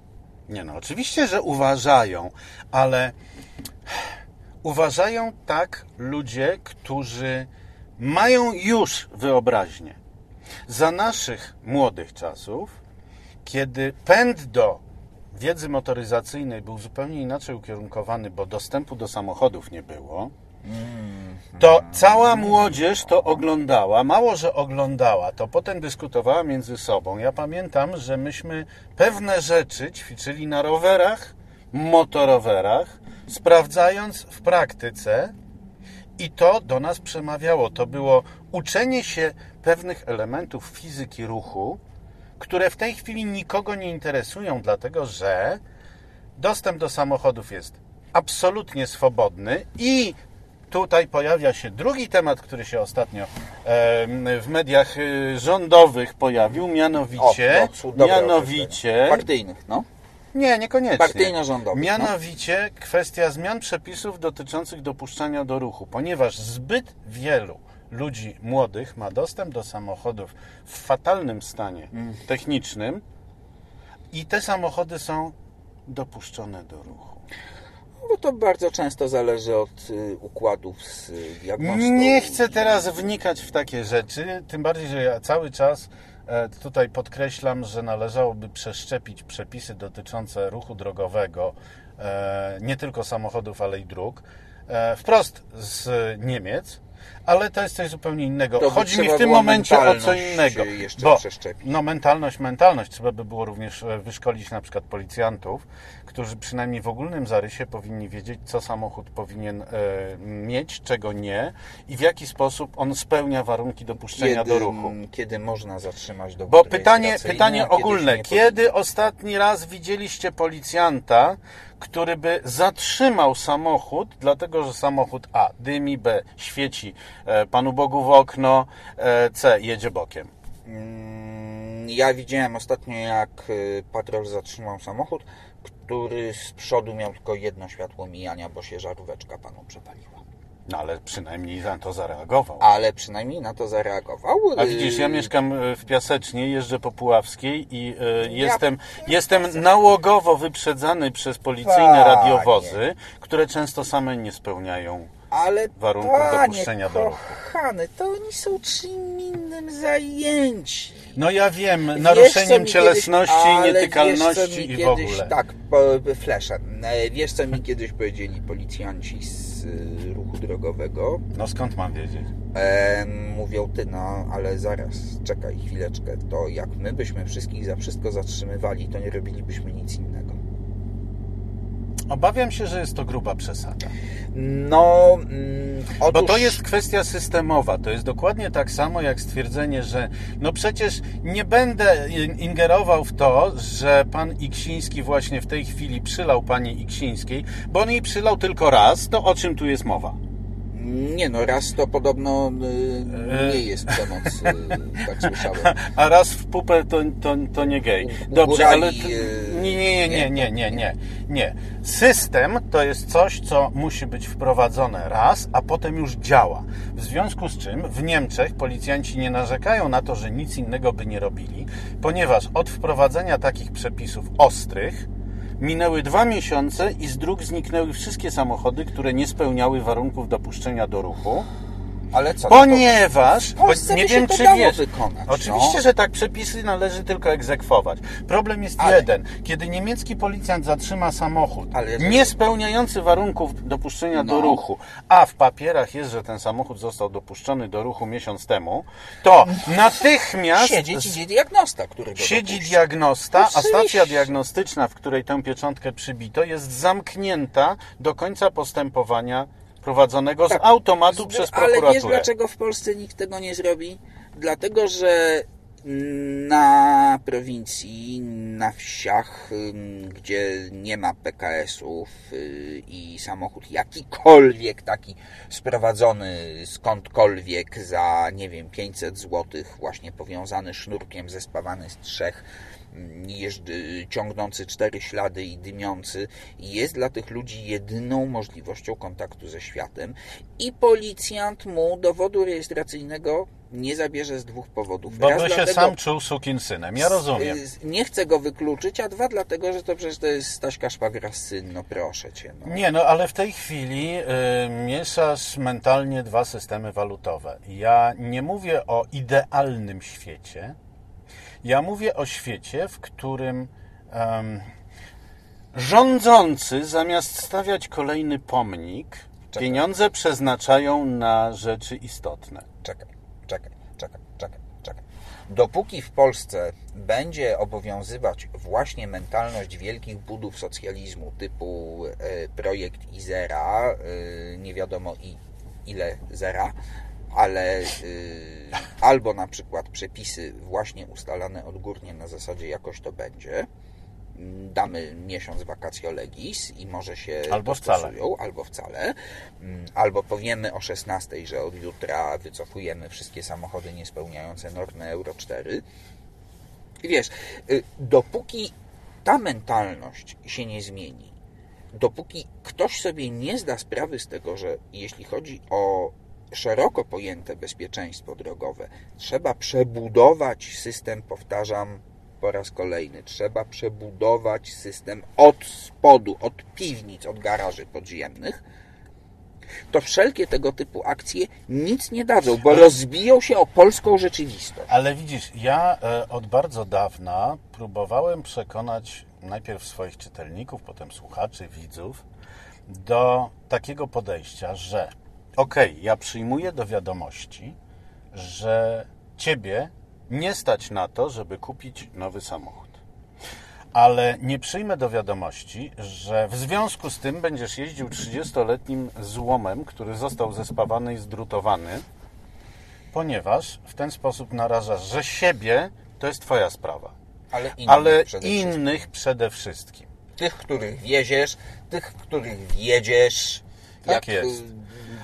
Nie no, oczywiście, że uważają, ale uważają tak ludzie, którzy mają już wyobraźnię za naszych młodych czasów, kiedy pęd do wiedzy motoryzacyjnej był zupełnie inaczej ukierunkowany, bo dostępu do samochodów nie było, to cała młodzież to oglądała. Mało, że oglądała, to potem dyskutowała między sobą. Ja pamiętam, że myśmy pewne rzeczy ćwiczyli na rowerach, motorowerach, sprawdzając w praktyce, i to do nas przemawiało. To było uczenie się pewnych elementów fizyki ruchu, które w tej chwili nikogo nie interesują, dlatego że dostęp do samochodów jest absolutnie swobodny i tutaj pojawia się drugi temat, który się ostatnio w mediach y, rządowych pojawił, mianowicie, o, no, mianowicie partyjnych, no. Nie, niekoniecznie. Partyjno-rządowych. No. Mianowicie no. kwestia zmian przepisów dotyczących dopuszczania do ruchu, ponieważ zbyt wielu ludzi młodych ma dostęp do samochodów w fatalnym stanie mm. technicznym i te samochody są dopuszczone do ruchu. No bo to bardzo często zależy od y, układów z diagnostą. Nie chcę teraz wnikać w takie rzeczy, tym bardziej, że ja cały czas tutaj podkreślam, że należałoby przeszczepić przepisy dotyczące ruchu drogowego, e, nie tylko samochodów, ale i dróg, e, wprost z Niemiec, ale to jest coś zupełnie innego. To Chodzi mi w tym momencie o co innego. Bo, no mentalność, mentalność. Trzeba by było również e, wyszkolić na przykład policjantów, którzy przynajmniej w ogólnym zarysie powinni wiedzieć, co samochód powinien e, mieć, czego nie i w jaki sposób on spełnia warunki dopuszczenia kiedy, do ruchu. Kiedy można zatrzymać do Bo pytanie, pytanie ogólne. Kiedy ostatni raz widzieliście policjanta, który by zatrzymał samochód, dlatego że samochód A dymi, B świeci e, Panu Bogu w okno, e, C jedzie bokiem. Mm, ja widziałem ostatnio, jak patrol zatrzymał samochód, który z przodu miał tylko jedno światło mijania, bo się żaróweczka panu przepaliła. No ale przynajmniej na to zareagował. Ale przynajmniej na to zareagował. A widzisz, ja mieszkam e, w Piasecznie, jeżdżę po Puławskiej i y, jestem, ja, jestem nałogowo wyprzedzany przez policyjnie radiowozy, które często same nie spełniają Ale warunków panie dopuszczenia do ruchu. kochany, to oni są czym innym zajęci. No ja wiem, naruszeniem cielesności, kiedyś, nietykalności i w kiedyś, ogóle. Tak, po, flesze. E, Wiesz, co mi kiedyś powiedzieli policjanci z y, ruchu drogowego? No skąd mam wiedzieć? E, mówią, ty, no, ale zaraz, czekaj chwileczkę, to jak my byśmy wszystkich za wszystko zatrzymywali, to nie robilibyśmy nic innego. Obawiam się, że jest to gruba przesada. No, mm, Bo otóż... to jest kwestia systemowa. To jest dokładnie tak samo jak stwierdzenie, że no przecież nie będę ingerował w to, że pan Iksiński właśnie w tej chwili przylał pani Iksińskiej, bo on jej przylał tylko raz. To o czym tu jest mowa? Nie no, raz to podobno y, E. nie jest przemoc, y, (laughs) tak słyszałem. A raz w pupę to, to, to nie gej. Dobrze, ale... e, Nie, nie, nie, nie, nie, nie, nie. System to jest coś, co musi być wprowadzone raz, a potem już działa. W związku z czym w Niemczech policjanci nie narzekają na to, że nic innego by nie robili, ponieważ od wprowadzenia takich przepisów ostrych minęły dwa miesiące i z dróg zniknęły wszystkie samochody, które nie spełniały warunków dopuszczenia do ruchu. Ale co? Ponieważ, nie wiem czy wiesz, wykonać, oczywiście, no. że tak, przepisy należy tylko egzekwować. Problem jest Ale- jeden. Kiedy niemiecki policjant zatrzyma samochód Ale- nie spełniający warunków dopuszczenia do No. ruchu, a w papierach jest, że ten samochód został dopuszczony do ruchu miesiąc temu, to natychmiast Siedzieć idzie diagnosta, który siedzi dopuści. diagnosta, a stacja diagnostyczna, w której tę pieczątkę przybito, jest zamknięta do końca postępowania prowadzonego z Tak. automatu przez Ale wiesz prokuraturę. dlaczego w Polsce nikt tego nie zrobi? Dlatego, że na prowincji, na wsiach, gdzie nie ma PKS-ów y, i samochód jakikolwiek taki sprowadzony skądkolwiek za, nie wiem, 500 zł, właśnie powiązany sznurkiem, zespawany z trzech, jeżdży, ciągnący cztery ślady i dymiący, jest dla tych ludzi jedyną możliwością kontaktu ze światem i policjant mu dowodu rejestracyjnego nie zabierze z dwóch powodów. Bo Raz by się dlatego- sam czuł sukinsynem. Ja rozumiem. Y, Nie chcę go wykluczyć, a dwa dlatego, że to przecież to jest Staśka Szwagra syn, no proszę cię. No. Nie, no ale w tej chwili y, mieszasz mentalnie dwa systemy walutowe. Ja nie mówię o idealnym świecie. Ja mówię o świecie, w którym em, rządzący zamiast stawiać kolejny pomnik, Czekaj. pieniądze przeznaczają na rzeczy istotne. Czekaj, czekaj, czekaj, czekaj, czekaj. Dopóki w Polsce będzie obowiązywać właśnie mentalność wielkich budów socjalizmu typu e, projekt Izera, e, nie wiadomo i ile zera, ale e, albo na przykład przepisy właśnie ustalane odgórnie na zasadzie jakoś to będzie, damy miesiąc vacatio legis i może się Albo wcale. albo wcale, Mm, albo powiemy o 16, że od jutra wycofujemy wszystkie samochody niespełniające normy Euro 4. I wiesz, y, dopóki ta mentalność się nie zmieni, dopóki ktoś sobie nie zda sprawy z tego, że jeśli chodzi o szeroko pojęte bezpieczeństwo drogowe, trzeba przebudować system, powtarzam po raz kolejny, trzeba przebudować system od spodu, od piwnic, od garaży podziemnych, to wszelkie tego typu akcje nic nie dadzą, bo rozbiją się o polską rzeczywistość. Ale widzisz, ja e, od bardzo dawna próbowałem przekonać najpierw swoich czytelników, potem słuchaczy, widzów do takiego podejścia, że okej, ja przyjmuję do wiadomości, że ciebie nie stać na to, żeby kupić nowy samochód. Ale nie przyjmę do wiadomości, że w związku z tym będziesz jeździł 30-letnim złomem, który został zespawany i zdrutowany, ponieważ w ten sposób narażasz, że siebie to jest Twoja sprawa, Ale innych ale przede wszystkim. innych przede wszystkim. Tych, których wieziesz, tych, których wiedziesz. Tak jak, jest.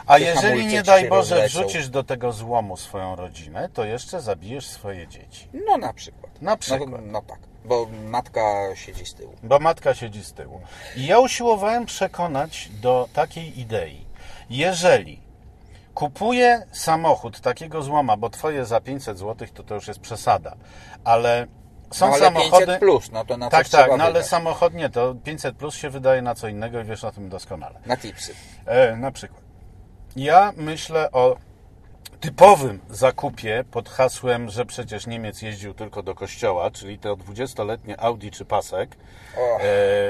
A jeżeli nie daj Boże wrzucisz do tego złomu swoją rodzinę, to jeszcze zabijesz swoje dzieci. No na przykład. Na przykład. No, no tak, bo matka siedzi z tyłu. Bo matka siedzi z tyłu. I ja usiłowałem przekonać do takiej idei. Jeżeli kupuję samochód takiego złoma, bo twoje za 500 zł to to już jest przesada, ale są no, ale samochody... 500 plus, no to na tak, tak, no ale wydać. samochód nie, to 500 plus się wydaje na co innego i wiesz o tym doskonale. Na tipsy. E, na przykład. Ja myślę o typowym zakupie pod hasłem, że przecież Niemiec jeździł tylko do kościoła, czyli to 20-letnie Audi czy Pasek e,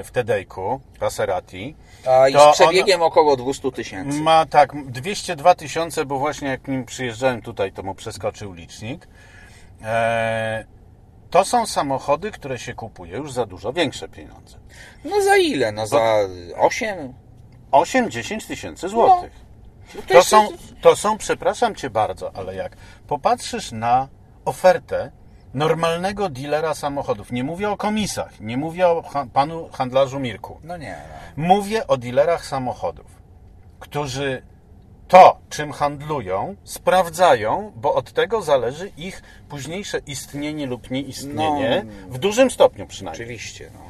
w Tedejku, Passerati. A i z przebiegiem około 200 tysięcy. Ma tak, 202 tysiące, bo właśnie jak nim przyjeżdżałem tutaj, to mu przeskoczył licznik. E, to są samochody, które się kupuje już za dużo większe pieniądze. No za ile? No za 8? 8-10 tysięcy złotych. No To jeszcze- są, to są, przepraszam cię bardzo, ale jak popatrzysz na ofertę normalnego dealera samochodów, nie mówię o komisach, nie mówię o panu handlarzu Mirku, No nie. mówię o dealerach samochodów, którzy to, czym handlują, sprawdzają, bo od tego zależy ich późniejsze istnienie lub nieistnienie, No. w dużym stopniu przynajmniej. Oczywiście. No.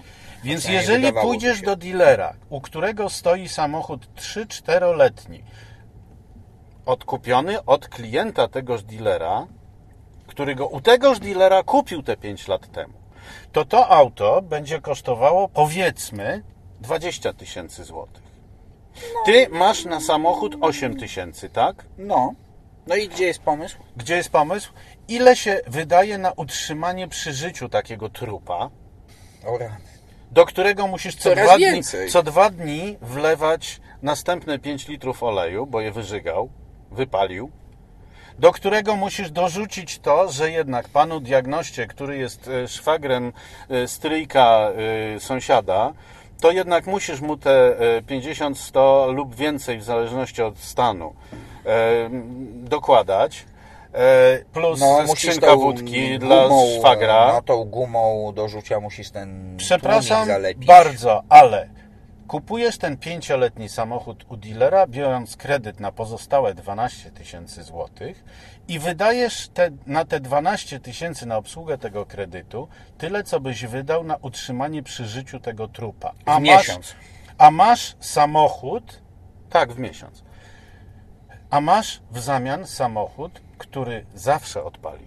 Więc jeżeli pójdziesz do dealera, u którego stoi samochód 3-4-letni, odkupiony od klienta tegoż dealera, który go u tegoż dealera kupił te 5 lat temu, to to auto będzie kosztowało powiedzmy 20 tysięcy złotych. Ty masz na samochód 8 tysięcy, tak? No. No i gdzie jest pomysł? Gdzie jest pomysł? Ile się wydaje na utrzymanie przy życiu takiego trupa? O rany. do którego musisz co Coraz dwa, dni, więcej. co dwa dni wlewać następne 5 litrów oleju, bo je wyżygał, wypalił, do którego musisz dorzucić to, że jednak panu diagnoście, który jest e, szwagrem e, stryjka e, sąsiada, to jednak musisz mu te e, 50, 100 lub więcej w zależności od stanu dokładać. Plus No, skrzynka wódki dla szwagra. No tą gumą do rzucia musisz ten Przepraszam zalepić. bardzo, ale kupujesz ten pięcioletni samochód u dealera, biorąc kredyt na pozostałe 12 tysięcy złotych i wydajesz te, na te 12 tysięcy na obsługę tego kredytu tyle, co byś wydał na utrzymanie przy życiu tego trupa. W miesiąc. A masz samochód, tak, w miesiąc. A masz w zamian samochód, który zawsze odpali.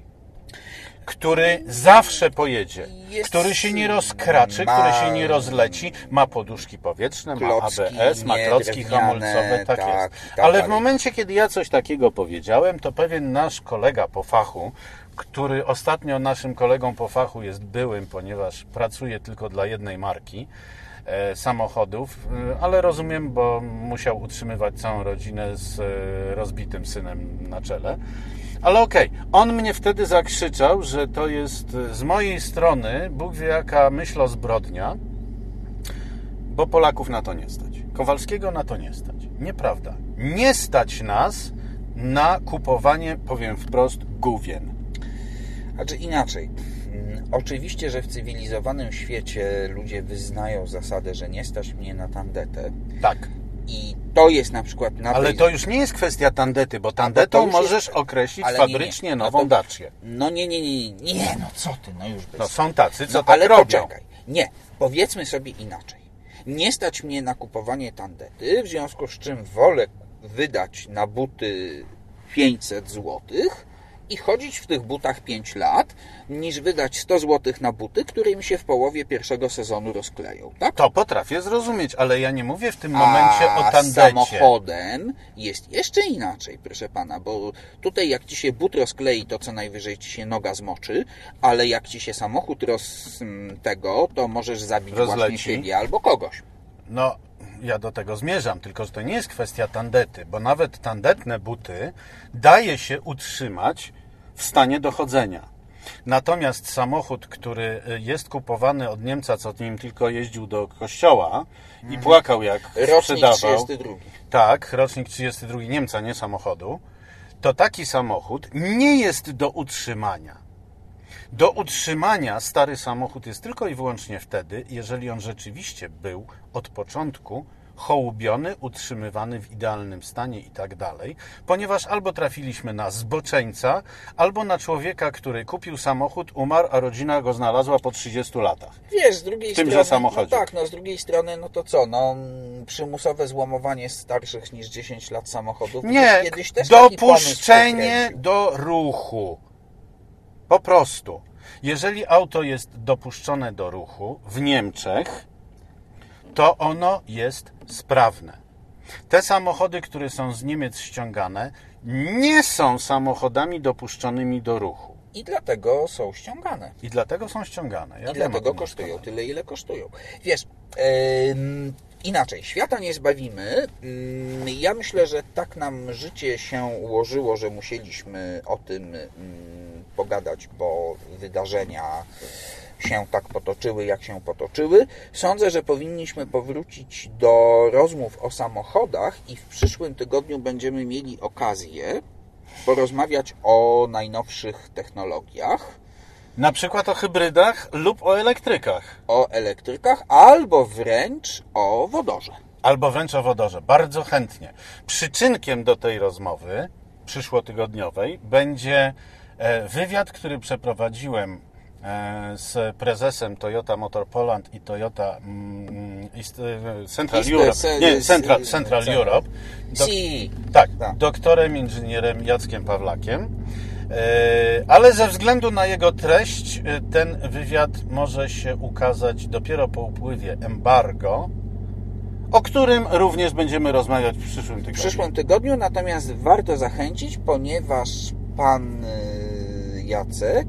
Który zawsze pojedzie, Jest- który się nie rozkraczy, ma- który się nie rozleci, ma poduszki powietrzne, ma Klocki, ABS, ma klocki hamulcowe, tak, tak, jest. tak Ale w dalej. momencie, kiedy ja coś takiego powiedziałem, to pewien nasz kolega po fachu, który ostatnio naszym kolegą po fachu jest byłym, ponieważ pracuje tylko dla jednej marki e, samochodów, e, ale rozumiem, bo musiał utrzymywać całą rodzinę z e, rozbitym synem na czele. Ale okej, on mnie wtedy zakrzyczał, że to jest e, z mojej strony, Bóg wie jaka myśl o zbrodnia, bo Polaków na to nie stać. Kowalskiego na to nie stać. Nieprawda. Nie stać nas na kupowanie, powiem wprost, gówien. Znaczy inaczej. Mm, Oczywiście, że w cywilizowanym świecie ludzie wyznają zasadę, że nie stać mnie na tandetę Tak. I to jest na przykład na Ale tej... to już nie jest kwestia tandety, bo tandetą możesz jest- określić ale nie, nie. fabrycznie A nową to-. No nie, nie, nie, nie, nie, no co ty, no już bez... No są tacy, co No, tak ale robią. poczekaj. Nie, powiedzmy sobie inaczej. Nie stać mnie na kupowanie tandety, w związku z czym wolę wydać na buty 500 złotych i chodzić w tych butach 5 lat, niż wydać 100 złotych na buty, które mi się w połowie pierwszego sezonu rozkleją, tak? To potrafię zrozumieć, ale ja nie mówię w tym momencie A o z tandecie. samochodem jest jeszcze inaczej, proszę pana, bo tutaj jak ci się but rozklei, to co najwyżej ci się noga zmoczy, ale jak ci się samochód roz tego, to możesz zabić właśnie Rozleci. siebie albo kogoś. No, ja do tego zmierzam, tylko że to nie jest kwestia tandety, bo nawet tandetne buty daje się utrzymać w stanie dochodzenia. Natomiast samochód, który y, jest kupowany od Niemca, co nim tylko jeździł do kościoła i płakał jak Mhm. Rocznik sprzedawał. 32. Tak, rocznik 32 Niemca, nie samochodu. To taki samochód nie jest do utrzymania. Do utrzymania stary samochód jest tylko i wyłącznie wtedy, jeżeli on rzeczywiście był od początku hołubiony, utrzymywany w idealnym stanie i tak dalej, ponieważ albo trafiliśmy na zboczeńca, albo na człowieka, który kupił samochód, umarł, a rodzina go znalazła po 30 latach. Wiesz, z drugiej W tymże strony, samochodzie. no tak, no z drugiej strony, no to co, no przymusowe złomowanie starszych niż 10 lat samochodów. Nie, kiedyś też dopuszczenie do ruchu. Po prostu. Jeżeli auto jest dopuszczone do ruchu w Niemczech, to ono jest sprawne. Te samochody, które są z Niemiec ściągane, nie są samochodami dopuszczonymi do ruchu. I dlatego są ściągane. I dlatego są ściągane. Ja I dlatego kosztują tyle, ile kosztują. Wiesz, em, inaczej, świata nie zbawimy. Mm, Ja myślę, że tak nam życie się ułożyło, że musieliśmy o tym mm, pogadać, bo wydarzenia się tak potoczyły, jak się potoczyły. Sądzę, że powinniśmy powrócić do rozmów o samochodach i w przyszłym tygodniu będziemy mieli okazję porozmawiać o najnowszych technologiach. Na przykład o hybrydach lub o elektrykach. o elektrykach, albo wręcz o wodorze. Albo wręcz o wodorze. Bardzo chętnie. Przyczynkiem do tej rozmowy przyszłotygodniowej będzie e, wywiad, który przeprowadziłem z prezesem Toyota Motor Poland i Toyota mm, East, e, Central Europe. Nie, Central, Central. Europe. Si. tak, Tak. doktorem inżynierem Jackiem Pawlakiem. E, Ale ze względu na jego treść, e, ten wywiad może się ukazać dopiero po upływie embargo, o którym również będziemy rozmawiać w przyszłym W tygodniu. przyszłym tygodniu natomiast warto zachęcić, ponieważ pan Jacek,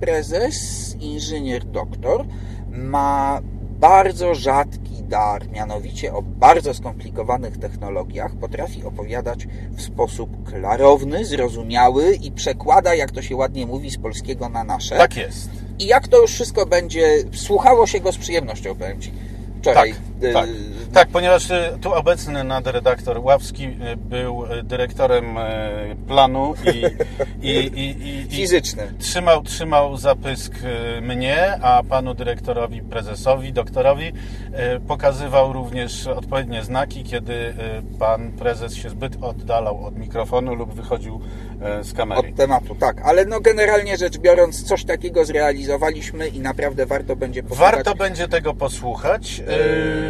prezes, inżynier, doktor, ma bardzo rzadki dar, mianowicie o bardzo skomplikowanych technologiach potrafi opowiadać w sposób klarowny, zrozumiały i przekłada, jak to się ładnie mówi, z polskiego na nasze. Tak jest. I jak to już wszystko będzie, słuchało się go z przyjemnością, powiem Ci. Wczoraj. Tak, y, tak. Tak, ponieważ y, tu obecny nadredaktor Ławski y, był y, dyrektorem y, planu i, i, i, i, Fizyczny. trzymał, trzymał zapysk y, mnie, a panu dyrektorowi, prezesowi, doktorowi y, pokazywał również odpowiednie znaki, kiedy y, pan prezes się zbyt oddalał od mikrofonu lub wychodził y, z kamery. Od tematu, tak. Ale no generalnie rzecz biorąc, coś takiego zrealizowaliśmy i naprawdę warto będzie posłuchać. Warto będzie tego posłuchać. Yy, y,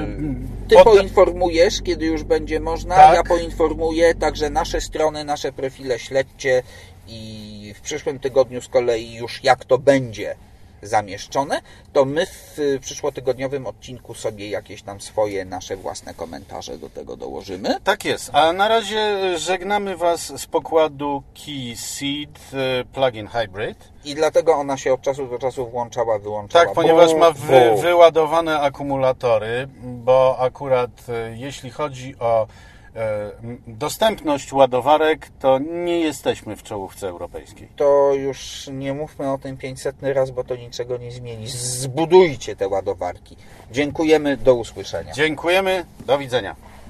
Ty poinformujesz, kiedy już będzie można, Tak. ja poinformuję, także nasze strony, nasze profile śledźcie i w przyszłym tygodniu z kolei już jak to będzie zamieszczone, to my w przyszłotygodniowym odcinku sobie jakieś tam swoje, nasze własne komentarze do tego dołożymy. Tak jest. A na razie żegnamy Was z pokładu Key Seed y, Plug-in Hybrid. I dlatego ona się od czasu do czasu włączała, wyłączała. Tak, ponieważ ma wy, wyładowane akumulatory, bo akurat y, jeśli chodzi o dostępność ładowarek, to nie jesteśmy w czołówce europejskiej. To już nie mówmy o tym 500 raz, bo to niczego nie zmieni. Zbudujcie te ładowarki. Dziękujemy, do usłyszenia. Dziękujemy, do widzenia.